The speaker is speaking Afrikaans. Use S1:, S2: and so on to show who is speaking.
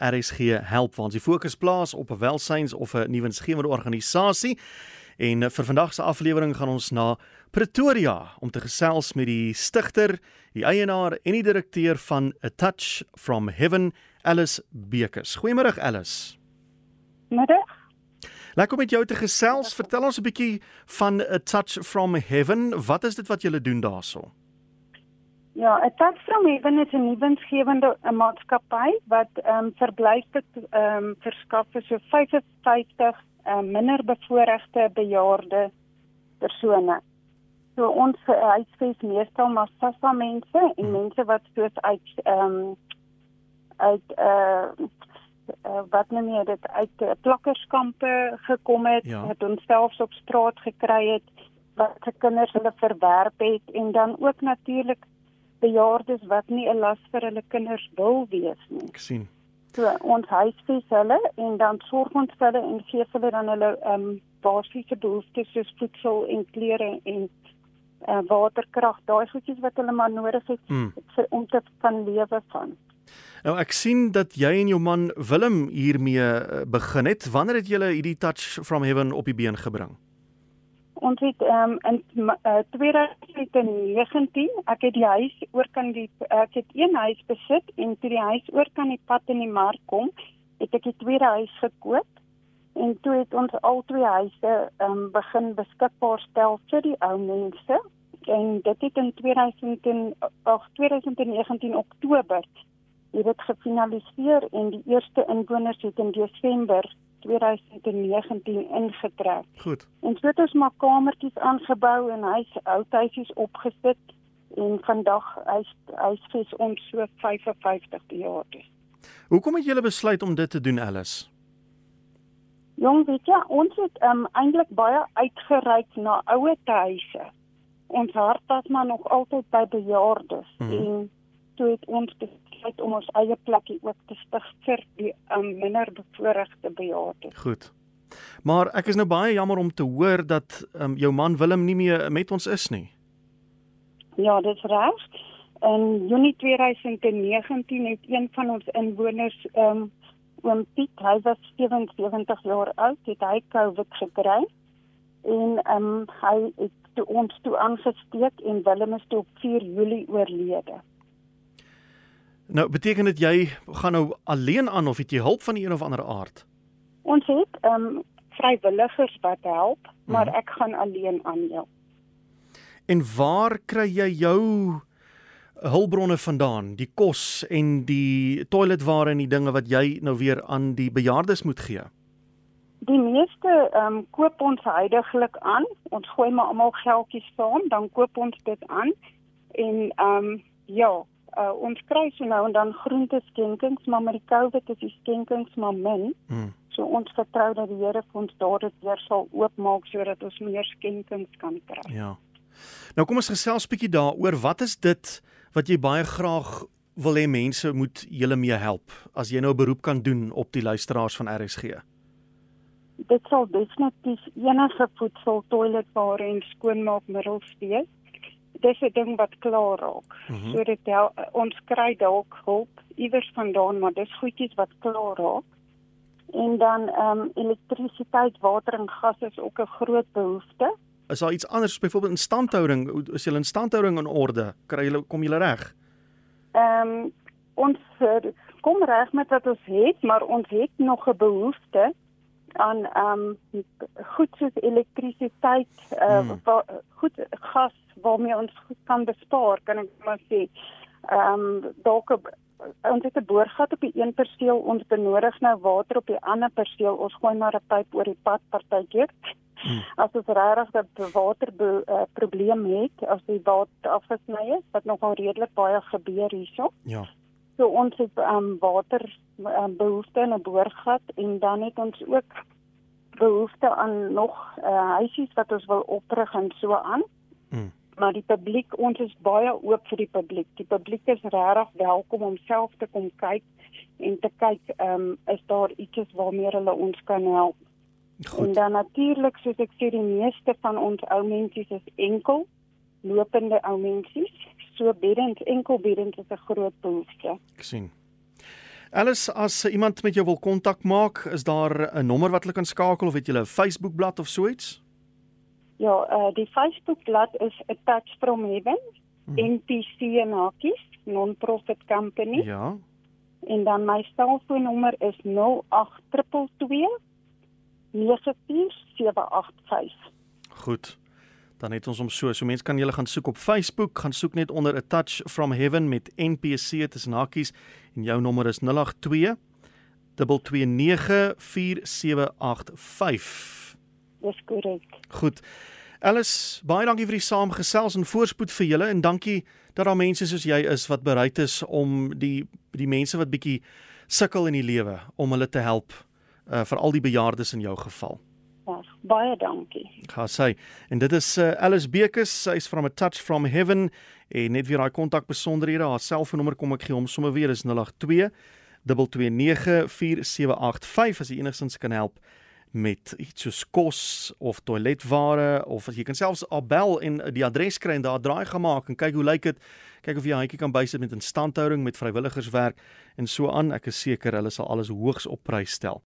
S1: RSG help waar ons die fokus plaas op 'n welsyns of 'n nuwensgewende organisasie. En vir vandag se aflewering gaan ons na Pretoria om te gesels met die stigter, die eienaar en die direkteur van A Touch from Heaven, Alice Bekes. Goeiemôre Alice.
S2: Middag.
S1: Lekker om met jou te gesels. Vertel ons 'n bietjie van A Touch from Heaven. Wat is dit wat julle doen daarso?
S2: Ja, A Touch from Heaven is 'n nuwensgewende maatskappy wat ehm um, verblyf dit ehm um, verskaf vir so 55 uh, minder bevoorregte bejaarde persone. So ons huisves meestal maar sassa mense en hmm. mense wat soos uit ehm um, uit uh, uh wat noem jy dit uit uh, plakkerskampe gekom het, ja. het ons selfs op straat gekry het wat se kinders hulle verwerp het en dan ook natuurlik bejaardes wat nie 'n las vir hulle kinders wil wees nie.
S1: Ek sien.
S2: So ons huisves hulle en dan sorg ons vir hulle en gee hulle dan hulle ehm um, basiese behoeftes soos voedsel en klere en uh, waterkrag, daai goedjies wat hulle maar nodig het hmm. vir om te kan lewe van.
S1: Nou ek sien dat jy en jou man Willem hiermee uh, begin het. Wanneer het julle hierdie touch from heaven op die been gebring?
S2: Ons het um, in uh, 2019, ek het die huis oor kan die ek het een huis besit en toe die huis oor kan die pad in die mark kom, het ek die tweede huis gekoop. En toe het ons al twee huise um, begin beskikbaar stel vir die ou mense. En dit het in 2000 of 2019 Oktober het dit gefinaliseer en die eerste inwoners het in Desember 2019 ingetrek.
S1: Goed.
S2: En so het ons maar kamertjies aangebou en hy's oudhuisies opgesit en vandag hy's hy's vir ons so 55 jaar.
S1: Hoekom het julle besluit om dit te doen Alice?
S2: Jong, weet jy, ons het um, eintlik baie uitgereik na ouer huise ons hart was maar nog altyd by bejaardes mm -hmm. en toe het ons besluit om ons eie plekkie ook te stig vir die um, minder bevoorregte bejaardes.
S1: Goed. Maar ek is nou baie jammer om te hoor dat um, jou man Willem nie meer met ons is nie.
S2: Ja, dit is reg. In Junie 2019 het een van ons inwoners um oom Piet, hy was 77 jaar oud, het hy COVID gekry en um hy het toe ons toe aangesteek en Willem is toe op 4 Julie oorlede.
S1: Nou beteken dit jy gaan nou alleen aan of het jy hulp van een of ander aard?
S2: Ons het ehm um, vrywilligers wat help, maar hmm. ek gaan alleen aan jou.
S1: En waar kry jy jou hulpbronne vandaan? Die kos en die toiletware en die dinge wat jy nou weer aan die bejaardes moet gee?
S2: Die meeste ehm um, koop ons heidaglik aan. Ons gooi maar almal geldjies saam, dan koop ons dit aan. En ehm um, ja, uh, ons kry so nou en dan groente skenkings, maar met die COVID is die skenkings maar min. Hmm. So ons vertrou dat die Here vir ons daardie weer sal oopmaak sodat ons meer skenkings kan kry.
S1: Ja. Nou kom ons gesels bietjie daaroor. Wat is dit wat jy baie graag wil hê mense moet julle mee help as jy nou 'n beroep kan doen op die luisteraars van RSG?
S2: dit sal definitief enige voedsel, toiletware en skoonmaakmiddels wees. Dis 'n ding wat klaar raak. Mm -hmm. So dit hel, ons kry dalk hulp iewers vandaan, maar dis goedjies wat klaar raak. En dan ehm um, elektrisiteit, water en gas is ook 'n groot behoefte.
S1: Is daar iets anders byvoorbeeld instandhouding? Is julle instandhouding in orde? Kry julle kom julle reg?
S2: Ehm um, ons eh, kom reg met wat ons het, maar ons het nog 'n behoefte aan ehm um, goed soos elektrisiteit, uh, hmm. wa, goed gas waarmee ons goed kan bespaar, kan ek maar sê. Ehm um, dalk ons het 'n boorgat op die een perseel, ons benodig nou water op die ander perseel. Ons gooi maar 'n pyp oor die pad partykeer. Hmm. As ons regtig 'n water uh, probleem het, as die water afgesny is, wat nogal redelik baie gebeur hierso.
S1: Ja.
S2: So ons het um, water um, behoefte in 'n boorgat en dan het ons ook behoefte aan nog uh, huisies wat ons wil oprig en so aan. Hmm. Maar die publiek, ons is baie oop vir die publiek. Die publiek is regtig welkom om self te kom kyk en te kyk, ehm um, is daar iets waarmee hulle ons kan help. Goed. En dan natuurlik soos ek sê die meeste van ons ou mense is enkel lopende ou mense so beddens enkel beddens is 'n groot behoefte.
S1: Ek sien. Alice, as iemand met jou wil kontak maak, is daar 'n nommer wat hulle kan skakel of het jy 'n Facebook-blad of so iets?
S2: Ja, uh, die Facebook-blad is A Touch from Heaven, hmm. NPC en hakies, non-profit company.
S1: Ja.
S2: En dan my selfoonnommer is 08222 94785.
S1: Goed. Dan het ons hom so. So mense kan julle gaan soek op Facebook, gaan soek net onder A Touch from Heaven met NPC tussen hakies en jou nommer is 082 2294785.
S2: Dis korrek.
S1: Goed. Alice, baie dankie vir die saamgesels en voorspoed vir julle en dankie dat daar mense soos jy is wat bereid is om die die mense wat bietjie sukkel in die lewe om hulle te help uh, vir al die bejaardes in jou geval.
S2: Baie dankie.
S1: Ga sê en dit is uh, Alice Bekes, sy's from a touch from heaven en net weer daai kontak besonderhede, haar selfoonnommer kom ek gee hom sommer weer. Is 082 2294785 as jy enigstens kan help met iets soos kos of toiletware of as jy kan selfs bel en die adres kry en daar draai gemaak en kyk hoe lyk dit. Kyk of jy handjie kan bysit met instandhouding met vrywilligerswerk en so aan. Ek is seker hulle sal alles hoogs op prys stel